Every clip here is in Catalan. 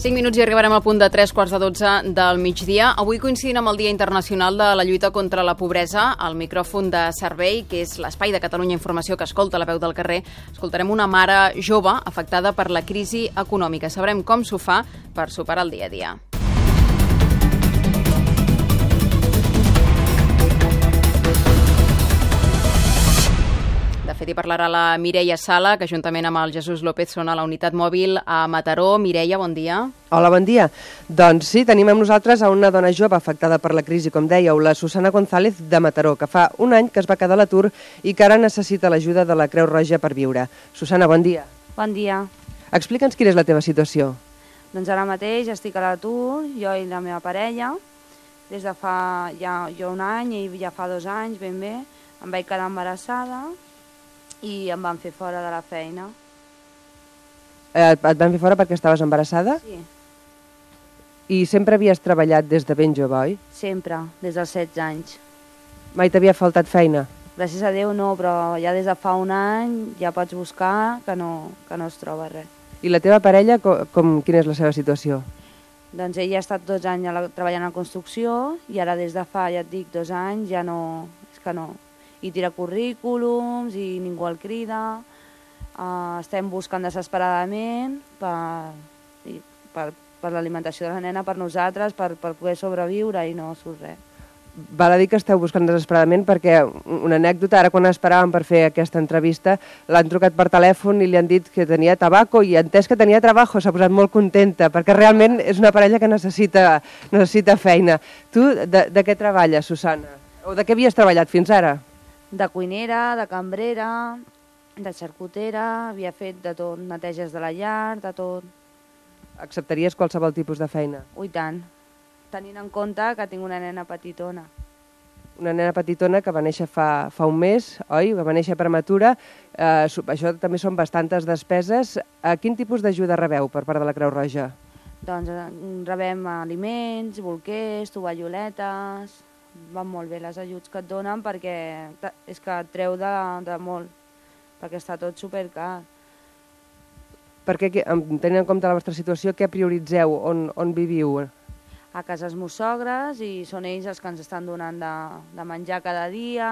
5 minuts i arribarem al punt de 3 quarts de 12 del migdia. Avui coincidint amb el Dia Internacional de la lluita contra la pobresa, el micròfon de servei, que és l'espai de Catalunya Informació que escolta la veu del carrer, escoltarem una mare jove afectada per la crisi econòmica. Sabrem com s'ho fa per superar el dia a dia. Fet, hi parlarà la Mireia Sala, que juntament amb el Jesús López són a la unitat mòbil a Mataró. Mireia, bon dia. Hola, bon dia. Doncs sí, tenim amb nosaltres a una dona jove afectada per la crisi, com dèieu, la Susana González de Mataró, que fa un any que es va quedar a l'atur i que ara necessita l'ajuda de la Creu Roja per viure. Susana, bon dia. Bon dia. Explica'ns quina és la teva situació. Doncs ara mateix estic a l'atur, jo i la meva parella, des de fa ja, jo un any i ja fa dos anys ben bé, em vaig quedar embarassada i em van fer fora de la feina. Eh, et van fer fora perquè estaves embarassada Sí, i sempre havies treballat des de ben jove, oi? sempre, des dels 16 anys. Mai t'havia faltat feina. Gràcies a Déu no, però ja des de fa un any ja pots buscar que no, que no es troba res. I la teva parella, com, com, quina és la seva situació? Doncs ella ha estat dos anys treballant a construcció i ara des de fa, ja et dic, dos anys ja no... És que no. I tira currículums i ningú el crida. Uh, estem buscant desesperadament per, per, per l'alimentació de la nena, per nosaltres, per, per poder sobreviure i no surt res. Val a dir que esteu buscant desesperadament perquè una anècdota, ara quan esperàvem per fer aquesta entrevista, l'han trucat per telèfon i li han dit que tenia tabaco i entès que tenia trabajo, s'ha posat molt contenta perquè realment és una parella que necessita, necessita feina. Tu de, de què treballes, Susana? O de què havies treballat fins ara? De cuinera, de cambrera, de xarcutera, havia fet de tot, neteges de la llar, de tot. Acceptaries qualsevol tipus de feina? Ui, tant. Tenint en compte que tinc una nena petitona. Una nena petitona que va néixer fa, fa un mes, oi? Va néixer prematura. Eh, això també són bastantes despeses. Eh, quin tipus d'ajuda rebeu per part de la Creu Roja? Doncs eh, rebem aliments, bolquers, tovalloletes... Van molt bé les ajuts que et donen perquè és que et treu de, de molt, perquè està tot supercar. Perquè, tenint en compte la vostra situació, què prioritzeu? On, on viviu? A casa els meus sogres i són ells els que ens estan donant de, de menjar cada dia,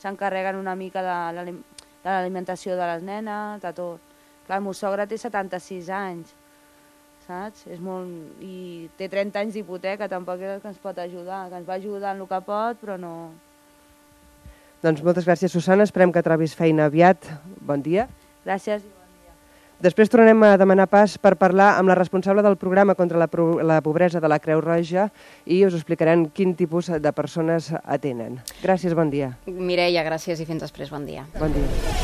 s'encarreguen una mica de de l'alimentació de les nenes, de tot. Clar, el meu sogre té 76 anys, saps? És molt... I té 30 anys d'hipoteca, tampoc és el que ens pot ajudar, que ens va ajudar en el que pot, però no... Doncs moltes gràcies, Susana. Esperem que trobis feina aviat. Bon dia. Gràcies. Després tornarem a demanar pas per parlar amb la responsable del programa contra la, pro- la pobresa de la Creu Roja i us explicaran quin tipus de persones atenen. Gràcies, bon dia. Mireia, gràcies i fins després. Bon dia. Bon dia.